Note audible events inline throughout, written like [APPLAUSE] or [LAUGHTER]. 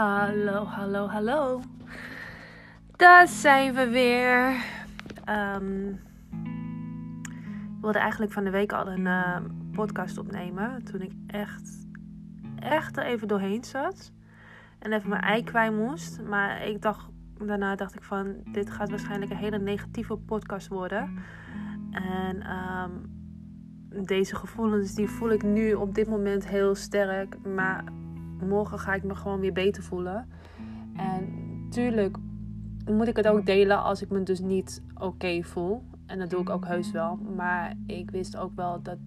Hallo, hallo, hallo. Daar zijn we weer. Ehm, ik wilde eigenlijk van de week al een uh, podcast opnemen. Toen ik echt, echt er even doorheen zat. En even mijn ei kwijt moest. Maar ik dacht, daarna dacht ik van, dit gaat waarschijnlijk een hele negatieve podcast worden. En um, deze gevoelens, die voel ik nu op dit moment heel sterk. Maar morgen ga ik me gewoon weer beter voelen. En tuurlijk moet ik het ook delen als ik me dus niet oké voel. En dat doe ik ook heus wel. Maar ik wist ook wel dat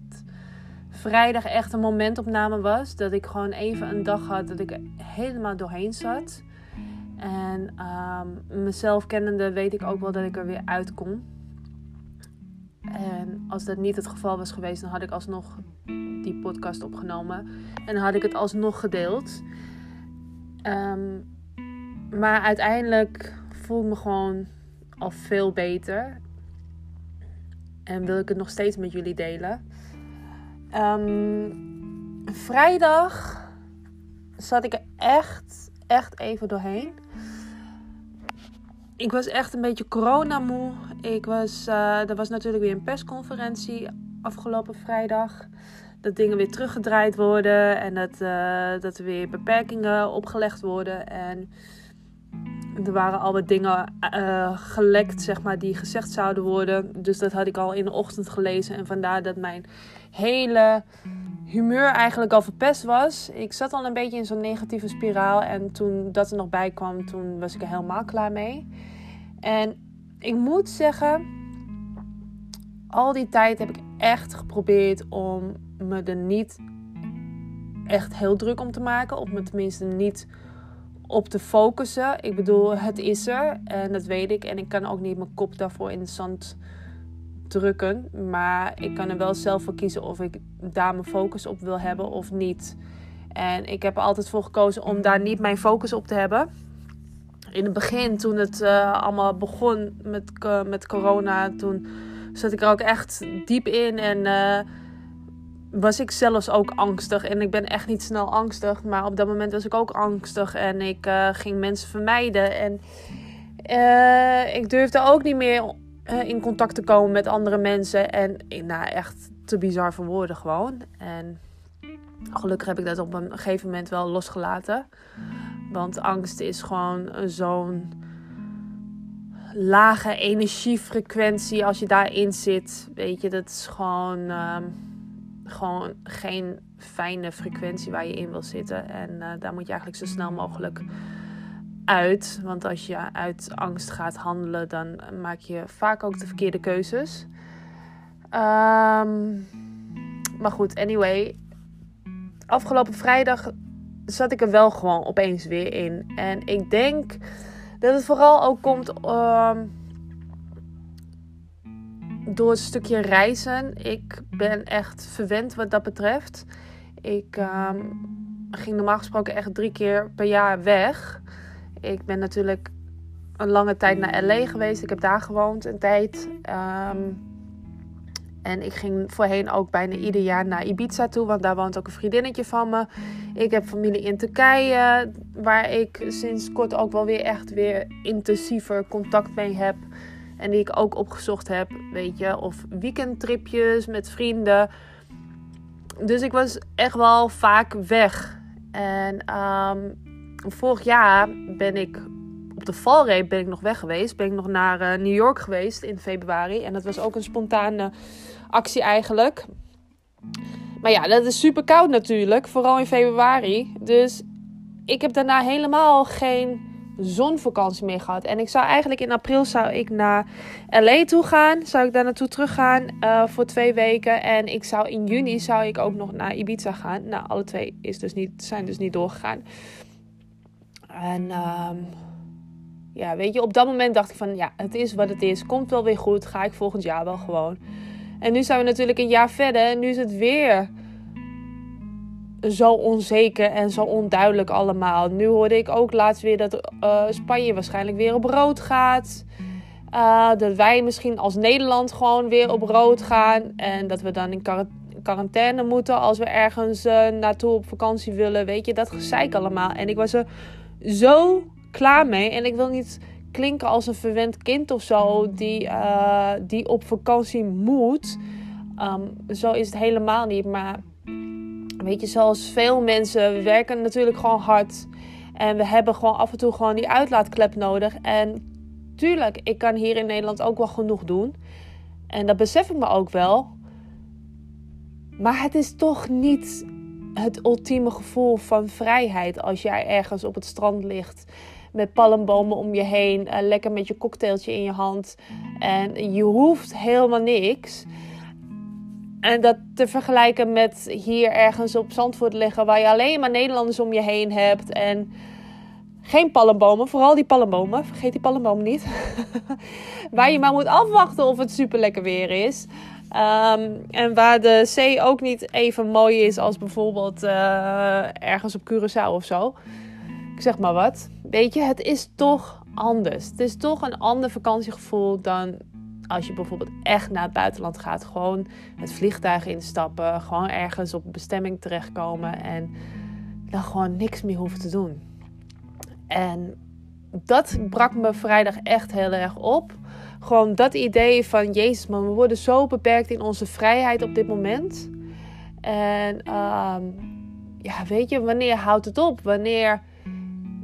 vrijdag echt een momentopname was. Dat ik gewoon even een dag had dat ik helemaal doorheen zat. En um, mezelf kennende weet ik ook wel dat ik er weer uitkom. En als dat niet het geval was geweest, dan had ik alsnog die podcast opgenomen. En had ik het alsnog gedeeld. Ehm, maar uiteindelijk voel ik me gewoon al veel beter. En wil ik het nog steeds met jullie delen. Um, vrijdag zat ik er echt, echt even doorheen ik was echt een beetje coronamoe. Ik was, uh, er was natuurlijk weer een persconferentie afgelopen vrijdag. Dat dingen weer teruggedraaid worden en dat, uh, dat er weer beperkingen opgelegd worden. En er waren al wat dingen uh, gelekt, zeg maar, die gezegd zouden worden. Dus dat had ik al in de ochtend gelezen. En vandaar dat mijn hele humeur eigenlijk al verpest was. Ik zat al een beetje in zo'n negatieve spiraal. En toen dat er nog bij kwam, toen was ik er helemaal klaar mee. En ik moet zeggen, al die tijd heb ik echt geprobeerd om me er niet echt heel druk om te maken. Of me tenminste niet op te focussen. Ik bedoel, het is er en dat weet ik. En ik kan ook niet mijn kop daarvoor in de zand drukken. Maar ik kan er wel zelf voor kiezen of ik daar mijn focus op wil hebben of niet. En ik heb er altijd voor gekozen om daar niet mijn focus op te hebben. In het begin, toen het uh, allemaal begon met, uh, met corona, toen zat ik er ook echt diep in. En uh, was ik zelfs ook angstig. En ik ben echt niet snel angstig. Maar op dat moment was ik ook angstig. En ik ging mensen vermijden. En ik durfde ook niet meer in contact te komen met andere mensen. En nou, echt te bizar voor woorden gewoon. En gelukkig heb ik dat op een gegeven moment wel losgelaten. Want angst is gewoon zo'n lage energiefrequentie. Als je daarin zit, weet je, dat is gewoon, uh, gewoon geen fijne frequentie waar je in wil zitten. En uh, daar moet je eigenlijk zo snel mogelijk uit. Want als je uit angst gaat handelen, dan maak je vaak ook de verkeerde keuzes. Um, maar goed, anyway. Afgelopen vrijdag zat ik er wel gewoon opeens weer in. En ik denk dat het vooral ook komt um, door het stukje reizen. Ik ben echt verwend wat dat betreft. Ik um, ging normaal gesproken echt drie keer per jaar weg. Ik ben natuurlijk een lange tijd naar LA geweest. Ik heb daar gewoond een tijd. Um, en ik ging voorheen ook bijna ieder jaar naar Ibiza toe, want daar woont ook een vriendinnetje van me. Ik heb familie in Turkije, waar ik sinds kort ook wel weer echt weer intensiever contact mee heb. En die ik ook opgezocht heb, weet je. Of weekendtripjes met vrienden. Dus ik was echt wel vaak weg. En um, vorig jaar ben ik op de valreep ben ik nog weg geweest. Ben ik nog naar uh, New York geweest in februari. En dat was ook een spontane actie eigenlijk. Maar ja, dat is super koud natuurlijk. Vooral in februari. Dus ik heb daarna helemaal geen zonvakantie meer gehad. En ik zou eigenlijk in april zou ik naar LA toe gaan. Zou ik daar naartoe teruggaan uh, voor twee weken. En ik zou in juni zou ik ook nog naar Ibiza gaan. Nou, alle twee is dus niet, zijn dus niet doorgegaan. En um, ja, weet je, op dat moment dacht ik van ja, het is wat het is. Komt wel weer goed. Ga ik volgend jaar wel gewoon. En nu zijn we natuurlijk een jaar verder. En nu is het weer zo onzeker en zo onduidelijk allemaal. Nu hoorde ik ook laatst weer dat uh, Spanje waarschijnlijk weer op rood gaat. Uh, dat wij misschien als Nederland gewoon weer op rood gaan. En dat we dan in quarantaine moeten als we ergens uh, naartoe op vakantie willen. Weet je, dat gezeik allemaal. En ik was er zo klaar mee. En ik wil niet klinken als een verwend kind of zo die, die op vakantie moet. Um, zo is het helemaal niet. Maar weet je, zoals veel mensen, we werken natuurlijk gewoon hard. En we hebben gewoon af en toe gewoon die uitlaatklep nodig. En tuurlijk, ik kan hier in Nederland ook wel genoeg doen. En dat besef ik me ook wel. Maar het is toch niet het ultieme gevoel van vrijheid als jij ergens op het strand ligt met palmbomen om je heen, uh, lekker met je cocktailtje in je hand en je hoeft helemaal niks. En dat te vergelijken met hier ergens op Zandvoort liggen, waar je alleen maar Nederlanders om je heen hebt en geen palmbomen, vooral die palmbomen, vergeet die palmbomen niet. [LAUGHS] waar je maar moet afwachten of het super lekker weer is. Ehm, en waar de zee ook niet even mooi is als bijvoorbeeld uh, ergens op Curaçao of zo. Ik zeg maar wat. Weet je, het is toch anders. Het is toch een ander vakantiegevoel dan als je bijvoorbeeld echt naar het buitenland gaat. Gewoon het vliegtuig instappen. Gewoon ergens op bestemming terechtkomen. En dan gewoon niks meer hoeven te doen. En dat brak me vrijdag echt heel erg op gewoon dat idee van Jezus, man, we worden zo beperkt in onze vrijheid op dit moment. En ehm, ja, weet je, wanneer houdt het op? Wanneer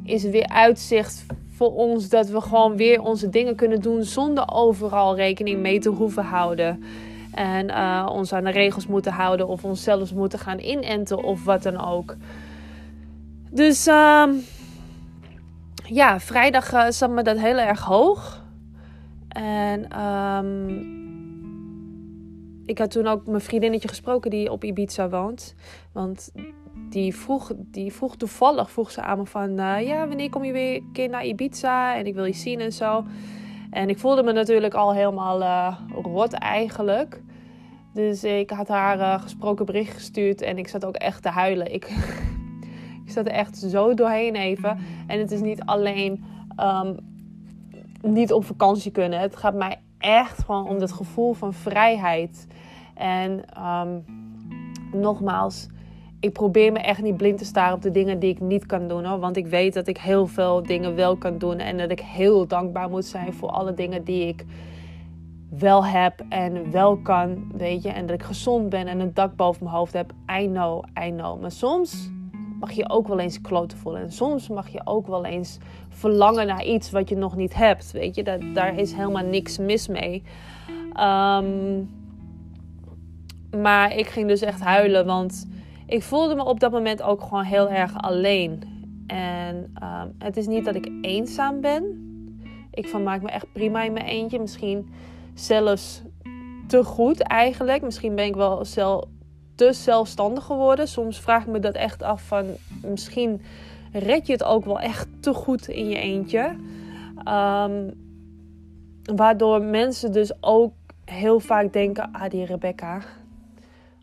is er weer uitzicht voor ons dat we gewoon weer onze dingen kunnen doen zonder overal rekening mee te hoeven houden? En uh, ons aan de regels moeten houden of ons zelfs moeten gaan inenten of wat dan ook. Dus uh, ja, vrijdag uh, zat me dat heel erg hoog. En um, ik had toen ook mijn vriendinnetje gesproken die op Ibiza woont. Want die vroeg, die vroeg toevallig vroeg ze aan me van... Uh, ja, wanneer kom je weer een keer naar Ibiza? En ik wil je zien en zo. En ik voelde me natuurlijk al helemaal uh, rot eigenlijk. Dus ik had haar uh, gesproken bericht gestuurd. En ik zat ook echt te huilen. Ik, [LAUGHS] ik zat er echt zo doorheen even. En het is niet alleen... Um, niet op vakantie kunnen. Het gaat mij echt gewoon om het gevoel van vrijheid. En um, nogmaals, ik probeer me echt niet blind te staren op de dingen die ik niet kan doen. Hoor. Want ik weet dat ik heel veel dingen wel kan doen. En dat ik heel dankbaar moet zijn voor alle dingen die ik wel heb en wel kan. Weet je, en dat ik gezond ben en een dak boven mijn hoofd heb. I know, I know. Maar soms mag je ook wel eens kloten voelen. En soms mag je ook wel eens verlangen naar iets wat je nog niet hebt. Weet je, dat, daar is helemaal niks mis mee. Um, maar ik ging dus echt huilen, want ik voelde me op dat moment ook gewoon heel erg alleen. En um, het is niet dat ik eenzaam ben. Ik vermaak me echt prima in mijn eentje. Misschien zelfs te goed eigenlijk. Misschien ben ik wel zelf te zelfstandig geworden. Soms vraag ik me dat echt af van misschien red je het ook wel echt te goed in je eentje. Um, waardoor mensen dus ook heel vaak denken: ah, die Rebecca.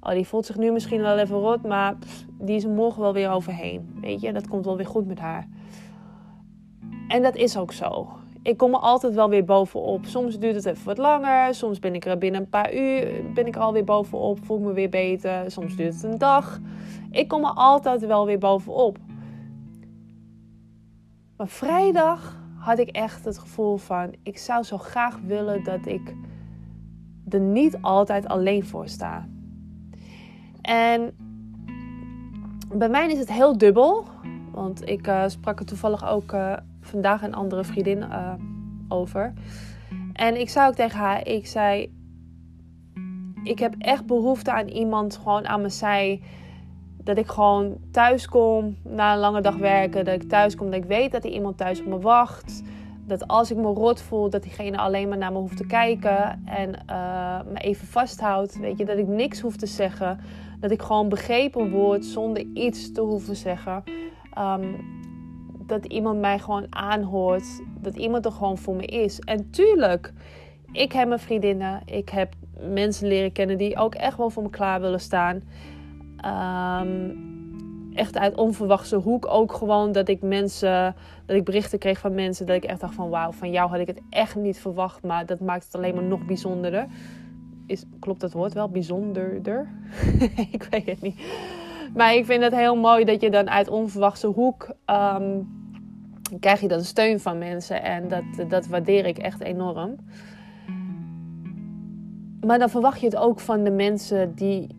Oh, die voelt zich nu misschien wel even rot, maar die is morgen wel weer overheen. Weet je, dat komt wel weer goed met haar. En dat is ook zo. Ik kom er altijd wel weer bovenop. Soms duurt het even wat langer. Soms ben ik er binnen een paar uur ben ik er alweer bovenop. Voel ik me weer beter. Soms duurt het een dag. Ik kom er altijd wel weer bovenop. Maar vrijdag had ik echt het gevoel van: ik zou zo graag willen dat ik er niet altijd alleen voor sta. En bij mij is het heel dubbel. Want ik uh, sprak er toevallig ook uh, vandaag een andere vriendin uh, over. En ik zei ook tegen haar: ik zei. Ik heb echt behoefte aan iemand gewoon aan mijn zij dat ik gewoon thuis kom na een lange dag werken. Dat ik thuis kom, dat ik weet dat er iemand thuis op me wacht. Dat als ik me rot voel, dat diegene alleen maar naar me hoeft te kijken en me even vasthoudt. Weet je, dat ik niks hoef te zeggen. Dat ik gewoon begrepen word zonder iets te hoeven zeggen. Um, dat iemand mij gewoon aanhoort. Dat iemand er gewoon voor me is. En tuurlijk, ik heb mijn vriendinnen. Ik heb mensen leren kennen die ook echt wel voor me klaar willen staan. Um, echt uit onverwachte hoek ook gewoon dat ik mensen, dat ik berichten kreeg van mensen dat ik echt dacht van wauw, van jou had ik het echt niet verwacht, maar dat maakt het alleen maar nog bijzonderder. Is, klopt dat woord wel? Bijzonderder? [LAUGHS] ik weet het niet. Maar ik vind het heel mooi dat je dan uit onverwachte hoek um, krijg je dan steun van mensen en dat, dat waardeer ik echt enorm. Maar dan verwacht je het ook van de mensen die,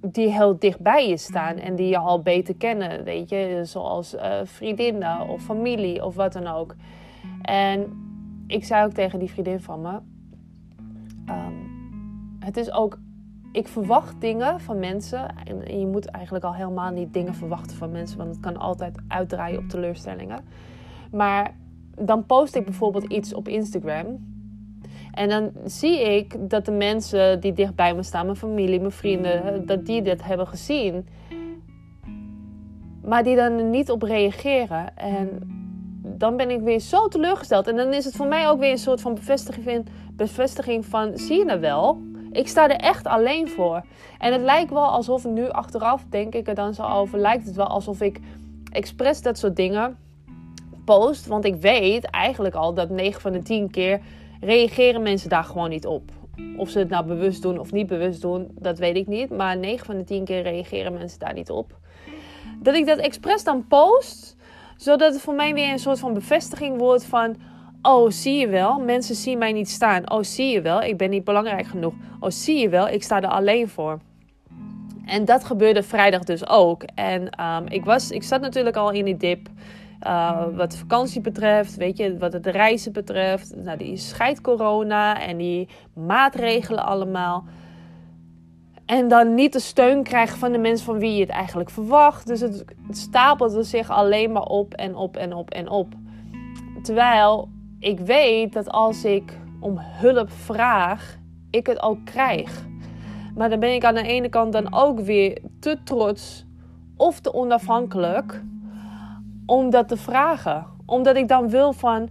die heel dichtbij je staan en die je al beter kennen, weet je, zoals uh, vriendinnen of familie of wat dan ook. En ik zei ook tegen die vriendin van me: ehm, Het is ook ik verwacht dingen van mensen. En je moet eigenlijk al helemaal niet dingen verwachten van mensen, want het kan altijd uitdraaien op teleurstellingen. Maar dan post ik bijvoorbeeld iets op Instagram. En dan zie ik dat de mensen die dicht bij me staan, mijn familie, mijn vrienden, dat die dit hebben gezien. Maar die dan niet op reageren. En dan ben ik weer zo teleurgesteld. En dan is het voor mij ook weer een soort van bevestiging, bevestiging van: zie je nou wel? Ik sta er echt alleen voor. En het lijkt wel alsof nu achteraf, denk ik er dan zo over, lijkt het wel alsof ik expres dat soort dingen post. Want ik weet eigenlijk al dat 9 van de 10 keer reageren mensen daar gewoon niet op. Of ze het nou bewust doen of niet bewust doen, dat weet ik niet. Maar 9 van de 10 keer reageren mensen daar niet op. Dat ik dat expres dan post, zodat het voor mij weer een soort van bevestiging wordt van Oh, zie je wel, mensen zien mij niet staan. Oh, zie je wel, ik ben niet belangrijk genoeg. Oh, zie je wel, ik sta er alleen voor. En dat gebeurde vrijdag dus ook. En um, ik, was, ik zat natuurlijk al in die dip. Uh, wat vakantie betreft, weet je, wat het reizen betreft. Nou, die scheidcorona en die maatregelen allemaal. En dan niet de steun krijgen van de mensen van wie je het eigenlijk verwacht. Dus het, het stapelde zich alleen maar op en op en op en op. Terwijl ik weet dat als ik om hulp vraag, ik het ook krijg. Maar dan ben ik aan de ene kant dan ook weer te trots of te onafhankelijk om dat te vragen. Omdat ik dan wil van.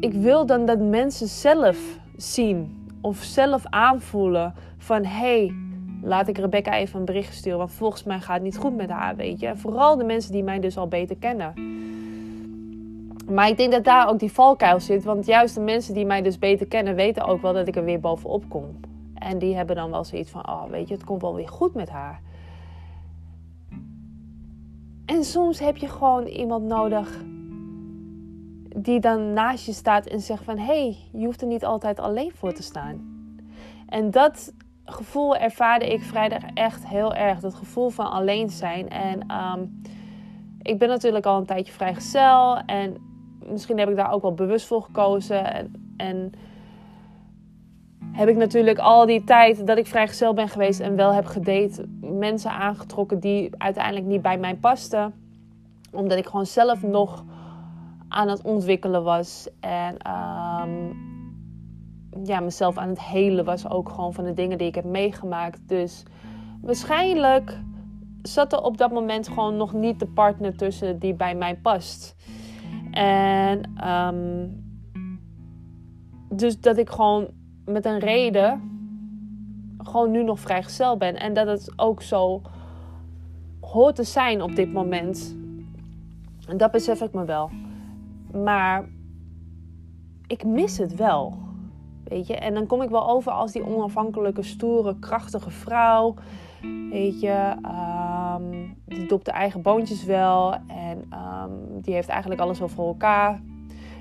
Ik wil dan dat mensen zelf zien of zelf aanvoelen van hé, hey, laat ik Rebecca even een bericht sturen. Want volgens mij gaat het niet goed met haar, weet je. Vooral de mensen die mij dus al beter kennen. Maar ik denk dat daar ook die valkuil zit. Want juist de mensen die mij dus beter kennen, weten ook wel dat ik er weer bovenop kom. En die hebben dan wel zoiets van: oh, weet je, het komt wel weer goed met haar. En soms heb je gewoon iemand nodig die dan naast je staat en zegt van... hé, hey, je hoeft er niet altijd alleen voor te staan. En dat gevoel ervaarde ik vrijdag echt heel erg. Dat gevoel van alleen zijn. En um, ik ben natuurlijk al een tijdje vrijgezel. En misschien heb ik daar ook wel bewust voor gekozen. En, en heb ik natuurlijk al die tijd dat ik vrijgezel ben geweest en wel heb gedate, mensen aangetrokken die uiteindelijk niet bij mij pasten. Omdat ik gewoon zelf nog aan het ontwikkelen was. En um, ja, mezelf aan het helen was ook gewoon van de dingen die ik heb meegemaakt. Dus waarschijnlijk zat er op dat moment gewoon nog niet de partner tussen die bij mij past. En um, dus dat ik gewoon met een reden gewoon nu nog vrijgezel ben. En dat het ook zo hoort te zijn op dit moment. En dat besef ik me wel. Maar ik mis het wel. Weet je, en dan kom ik wel over als die onafhankelijke, stoere, krachtige vrouw. Weet je, um, die dopt de eigen boontjes wel. En um, die heeft eigenlijk alles wel voor elkaar.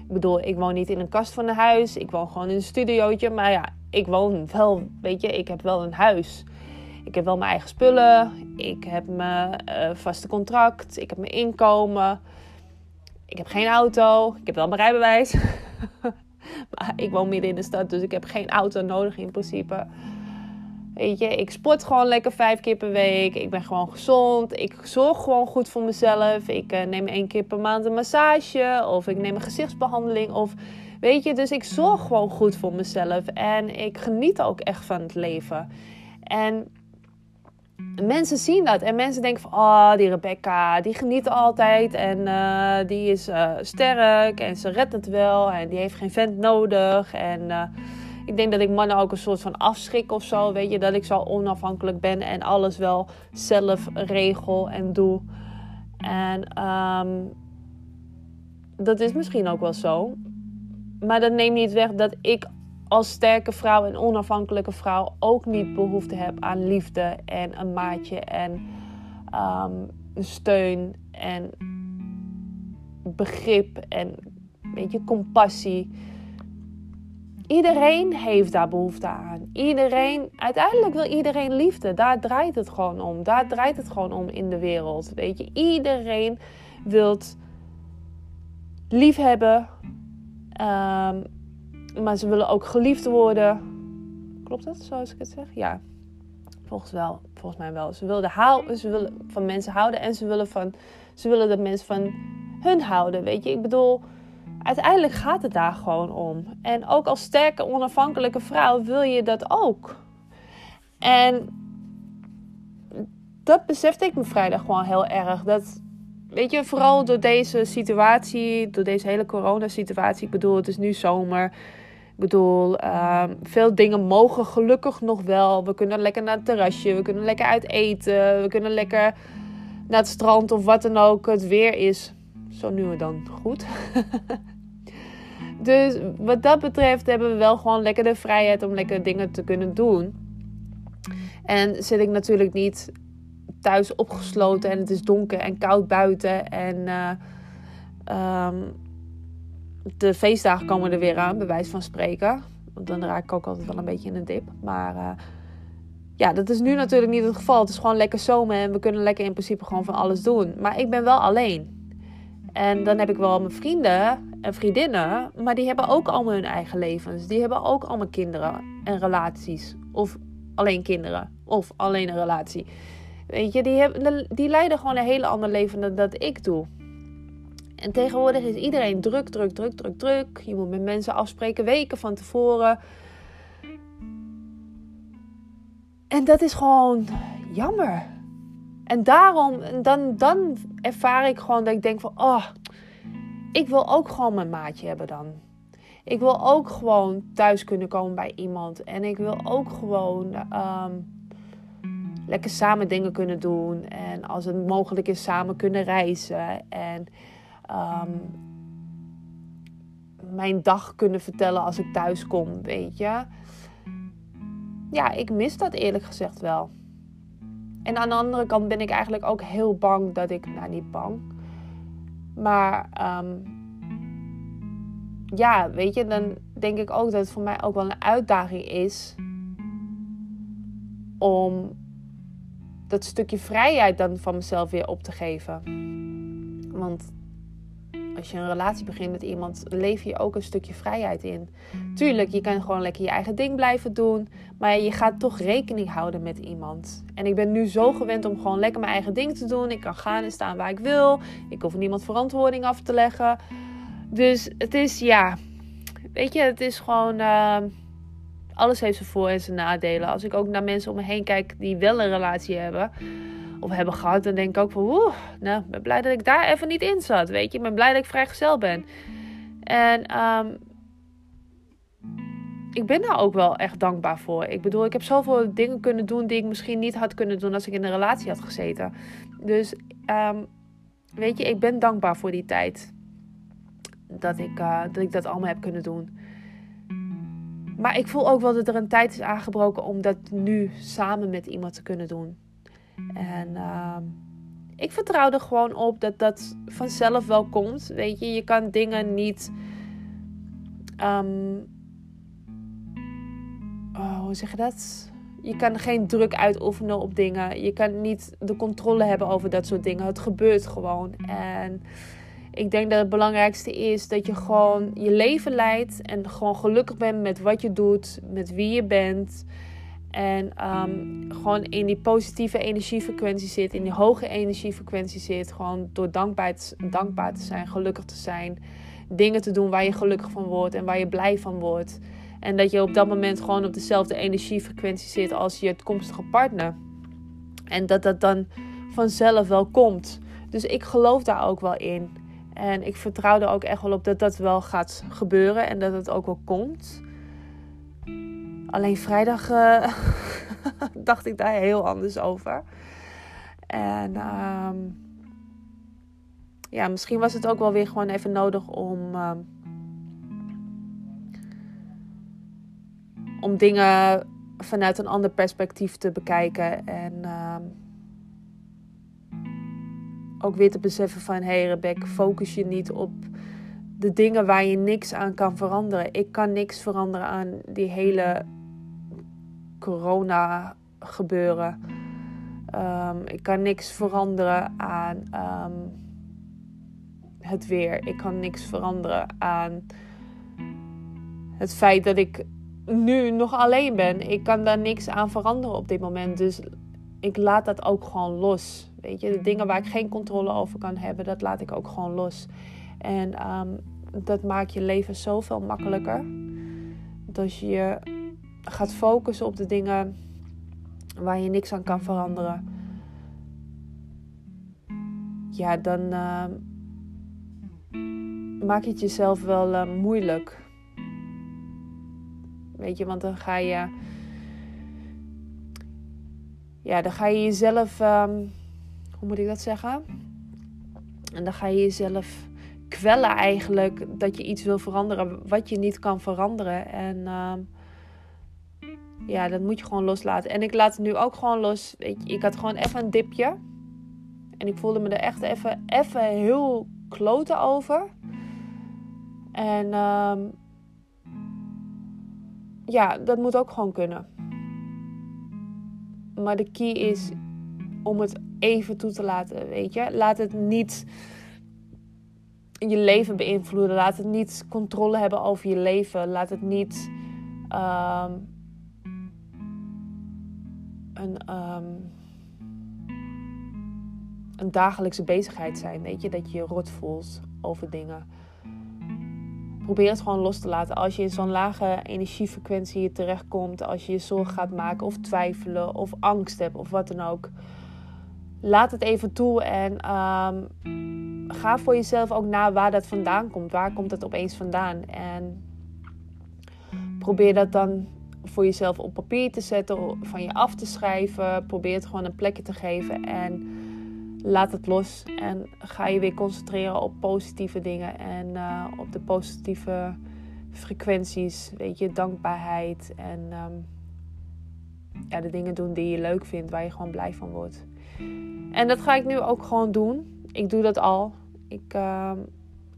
Ik bedoel, ik woon niet in een kast van een huis. Ik woon gewoon in een studiootje. Maar ja, ik woon wel, weet je, ik heb wel een huis. Ik heb wel mijn eigen spullen. Ik heb mijn uh, vaste contract. Ik heb mijn inkomen. Ik heb geen auto. Ik heb wel mijn rijbewijs. [LAUGHS] maar ik woon midden in de stad, dus ik heb geen auto nodig in principe. Weet je, ik sport gewoon lekker vijf keer per week. Ik ben gewoon gezond. Ik zorg gewoon goed voor mezelf. Ik uh, neem één keer per maand een massage. Of ik neem een gezichtsbehandeling. Of weet je, dus ik zorg gewoon goed voor mezelf. En ik geniet ook echt van het leven. En mensen zien dat. En mensen denken van, oh, die Rebecca, die geniet altijd. En uh, die is uh, sterk. En ze redt het wel. En die heeft geen vent nodig. En ik denk dat ik mannen ook een soort van afschrik of zo. Weet je, dat ik zo onafhankelijk ben en alles wel zelf regel en doe. En um, dat is misschien ook wel zo. Maar dat neemt niet weg dat ik als sterke vrouw en onafhankelijke vrouw ook niet behoefte heb aan liefde en een maatje en um, steun en begrip en weet je, compassie. Iedereen heeft daar behoefte aan. Iedereen, uiteindelijk wil iedereen liefde. Daar draait het gewoon om. Daar draait het gewoon om in de wereld. Weet je, iedereen wil lief hebben. Um, maar ze willen ook geliefd worden. Klopt dat zoals ik het zeg? Ja, volgens, wel, volgens mij wel. Ze willen, houden, ze willen van mensen houden en ze willen, van, ze willen dat mensen van hun houden. Weet je, ik bedoel, uiteindelijk gaat het daar gewoon om. En ook als sterke, onafhankelijke vrouw wil je dat ook. En dat besefte ik me vrijdag gewoon heel erg. Dat, weet je, vooral door deze situatie, door deze hele coronasituatie. Ik bedoel, het is nu zomer. Ik bedoel, ehm, veel dingen mogen gelukkig nog wel. We kunnen lekker naar het terrasje, we kunnen lekker uit eten, we kunnen lekker naar het strand of wat dan ook het weer is. Zo nu en dan goed. [LAUGHS] dus wat dat betreft hebben we wel gewoon lekker de vrijheid om lekker dingen te kunnen doen. En zit ik natuurlijk niet thuis opgesloten en het is donker en koud buiten en uh, de feestdagen komen er weer aan, bij wijze van spreken. Want dan raak ik ook altijd wel een beetje in een dip. Maar uh, ja, dat is nu natuurlijk niet het geval. Het is gewoon lekker zomer en we kunnen lekker in principe gewoon van alles doen. Maar ik ben wel alleen. En dan heb ik wel mijn vrienden en vriendinnen, maar die hebben ook allemaal hun eigen levens. Die hebben ook allemaal kinderen en relaties. Of alleen kinderen. Of alleen een relatie. Weet je, die, hebben, die leiden gewoon een hele ander leven dan dat ik doe. En tegenwoordig is iedereen druk, druk, druk, druk, druk. Je moet met mensen afspreken weken van tevoren. En dat is gewoon jammer. En daarom, dan, dan ervaar ik gewoon dat ik denk van, oh, ik wil ook gewoon mijn maatje hebben dan. Ik wil ook gewoon thuis kunnen komen bij iemand. En ik wil ook gewoon ehm, lekker samen dingen kunnen doen. En als het mogelijk is, samen kunnen reizen. En um, mijn dag kunnen vertellen als ik thuis kom, weet je. Ja, ik mis dat eerlijk gezegd wel. En aan de andere kant ben ik eigenlijk ook heel bang dat ik, nou niet bang, maar um, ja, weet je, dan denk ik ook dat het voor mij ook wel een uitdaging is om dat stukje vrijheid dan van mezelf weer op te geven. Want als je een relatie begint met iemand, leef je ook een stukje vrijheid in. Tuurlijk, je kan gewoon lekker je eigen ding blijven doen, maar je gaat toch rekening houden met iemand. En ik ben nu zo gewend om gewoon lekker mijn eigen ding te doen. Ik kan gaan en staan waar ik wil. Ik hoef niemand verantwoording af te leggen. Dus het is, ja, weet je, het is gewoon. Uh, alles heeft zijn voor- en zijn nadelen. Als ik ook naar mensen om me heen kijk die wel een relatie hebben of hebben gehad, dan denk ik ook van, oeh, nou, ben blij dat ik daar even niet in zat, weet je. Ik ben blij dat ik vrijgezel ben. En um, ik ben daar ook wel echt dankbaar voor. Ik bedoel, ik heb zoveel dingen kunnen doen die ik misschien niet had kunnen doen als ik in een relatie had gezeten. Dus, um, weet je, ik ben dankbaar voor die tijd. Dat ik, uh, dat ik dat allemaal heb kunnen doen. Maar ik voel ook wel dat er een tijd is aangebroken om dat nu samen met iemand te kunnen doen. En uh, ik vertrouw er gewoon op dat dat vanzelf wel komt. Weet je, je kan dingen niet. Um, oh, hoe zeg je dat? Je kan geen druk uitoefenen op dingen. Je kan niet de controle hebben over dat soort dingen. Het gebeurt gewoon. En ik denk dat het belangrijkste is dat je gewoon je leven leidt. En gewoon gelukkig bent met wat je doet, met wie je bent. En um, gewoon in die positieve energiefrequentie zit, in die hoge energiefrequentie zit. Gewoon door dankbaar te, dankbaar te zijn, gelukkig te zijn. Dingen te doen waar je gelukkig van wordt en waar je blij van wordt. En dat je op dat moment gewoon op dezelfde energiefrequentie zit als je toekomstige partner. En dat dat dan vanzelf wel komt. Dus ik geloof daar ook wel in. En ik vertrouw er ook echt wel op dat dat wel gaat gebeuren en dat het ook wel komt. Alleen vrijdag uh, [LAUGHS] dacht ik daar heel anders over. En um, ja, misschien was het ook wel weer gewoon even nodig om. Um, om dingen vanuit een ander perspectief te bekijken. En um, ook weer te beseffen van... Hé hey Rebecca, focus je niet op de dingen waar je niks aan kan veranderen. Ik kan niks veranderen aan die hele corona gebeuren. Ehm, ik kan niks veranderen aan ehm, het weer. Ik kan niks veranderen aan het feit dat ik nu nog alleen ben. Ik kan daar niks aan veranderen op dit moment. Dus ik laat dat ook gewoon los. Weet je, de dingen waar ik geen controle over kan hebben, dat laat ik ook gewoon los. En ehm, dat maakt je leven zoveel makkelijker. Dat je gaat focussen op de dingen waar je niks aan kan veranderen. Ja, dan uh, maak je het jezelf wel uh, moeilijk. Weet je, want dan ga je. Ja, dan ga je jezelf. Um, hoe moet ik dat zeggen? En dan ga je jezelf kwellen eigenlijk dat je iets wil veranderen wat je niet kan veranderen. En uh, ja, dat moet je gewoon loslaten. En ik laat het nu ook gewoon los. Je, ik had gewoon even een dipje. En ik voelde me er echt even, even heel kloten over. En um, ja, dat moet ook gewoon kunnen. Maar de key is om het even toe te laten, weet je. Laat het niet je leven beïnvloeden. Laat het niet controle hebben over je leven. Laat het niet um, een, um, een dagelijkse bezigheid zijn. Weet je, dat je je rot voelt over dingen. Probeer het gewoon los te laten. Als je in zo'n lage energiefrequentie terechtkomt, als je je zorgen gaat maken of twijfelen of angst hebt of wat dan ook. Laat het even toe en um, ga voor jezelf ook na waar dat vandaan komt. Waar komt het opeens vandaan? En probeer dat dan voor jezelf op papier te zetten, van je af te schrijven. Probeer het gewoon een plekje te geven en laat het los. En ga je weer concentreren op positieve dingen en uh, op de positieve frequenties. Weet je, dankbaarheid en um, ja, de dingen doen die je leuk vindt, waar je gewoon blij van wordt. En dat ga ik nu ook gewoon doen. Ik doe dat al. Ik, uh,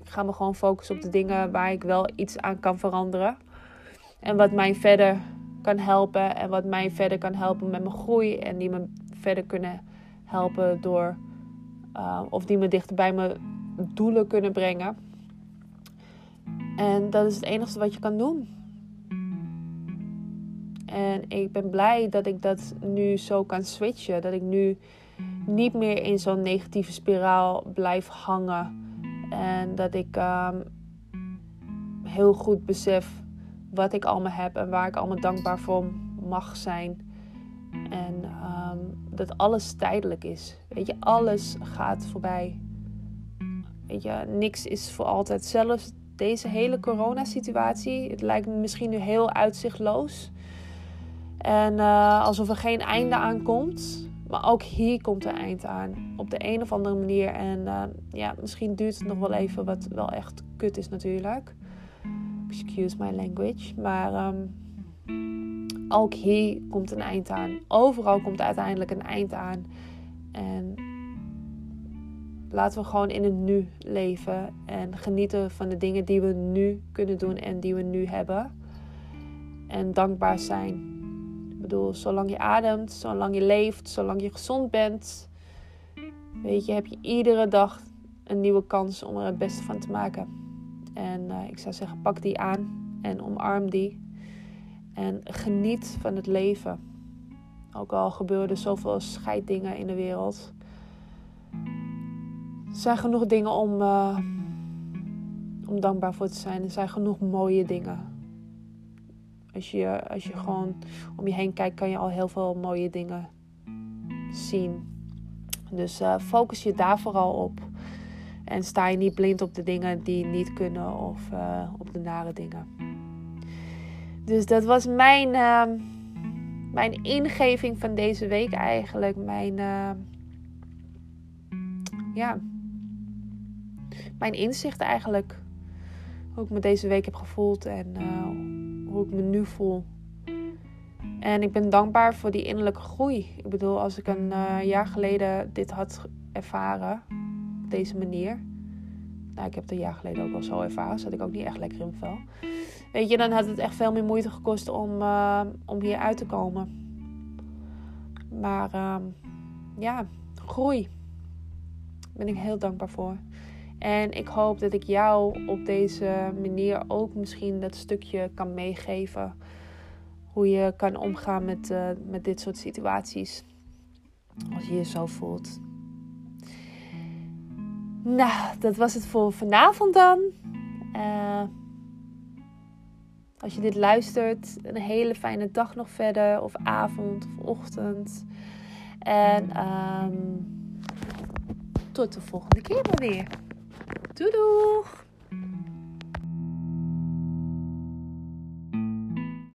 ik ga me gewoon focussen op de dingen waar ik wel iets aan kan veranderen. En wat mij verder kan helpen. En wat mij verder kan helpen met mijn groei. En die me verder kunnen helpen door. Uh, of die me dichter bij mijn doelen kunnen brengen. En dat is het enige wat je kan doen. En ik ben blij dat ik dat nu zo kan switchen. Dat ik nu niet meer in zo'n negatieve spiraal blijf hangen. En dat ik um, heel goed besef wat ik allemaal heb en waar ik allemaal dankbaar voor mag zijn. En um, dat alles tijdelijk is. Weet je, alles gaat voorbij. Weet je, niks is voor altijd. Zelfs deze hele coronasituatie, het lijkt me misschien nu heel uitzichtloos. En uh, alsof er geen einde aankomt. Maar ook hier komt er eind aan. Op de een of andere manier. En uh, ja, misschien duurt het nog wel even, wat wel echt kut is natuurlijk. Excuse my language. Maar um, ook hier komt een eind aan. Overal komt uiteindelijk een eind aan. En laten we gewoon in het nu leven. En genieten van de dingen die we nu kunnen doen en die we nu hebben. En dankbaar zijn bedoel, zolang je ademt, zolang je leeft, zolang je gezond bent, weet je, heb je iedere dag een nieuwe kans om er het beste van te maken. En uh, ik zou zeggen, pak die aan en omarm die. En geniet van het leven. Ook al gebeuren er zoveel scheiddingen in de wereld. Er zijn genoeg dingen om, uh, om dankbaar voor te zijn. Er zijn genoeg mooie dingen. Als je, als je gewoon om je heen kijkt, kan je al heel veel mooie dingen zien. Dus uh, focus je daar vooral op. En sta je niet blind op de dingen die niet kunnen of uh, op de nare dingen. Dus dat was mijn, uh, mijn ingeving van deze week eigenlijk. Mijn, ja, mijn inzicht eigenlijk. Hoe ik me deze week heb gevoeld en hoe ik me nu voel. En ik ben dankbaar voor die innerlijke groei. Ik bedoel, als ik een uh, jaar geleden dit had ervaren, deze manier. Nou, ik heb het een jaar geleden ook wel zo ervaren. Zat ik ook niet echt lekker in mijn vel. Weet je, dan had het echt veel meer moeite gekost om, uh, om hier uit te komen. Maar uh, ja, groei. Daar ben ik heel dankbaar voor. En ik hoop dat ik jou op deze manier ook misschien dat stukje kan meegeven. Hoe je kan omgaan met, uh, met dit soort situaties. Als je je zo voelt. Nou, dat was het voor vanavond dan. Uh, als je dit luistert, een hele fijne dag nog verder, of avond of ochtend. En um, tot de volgende keer maar weer. Doei doeg!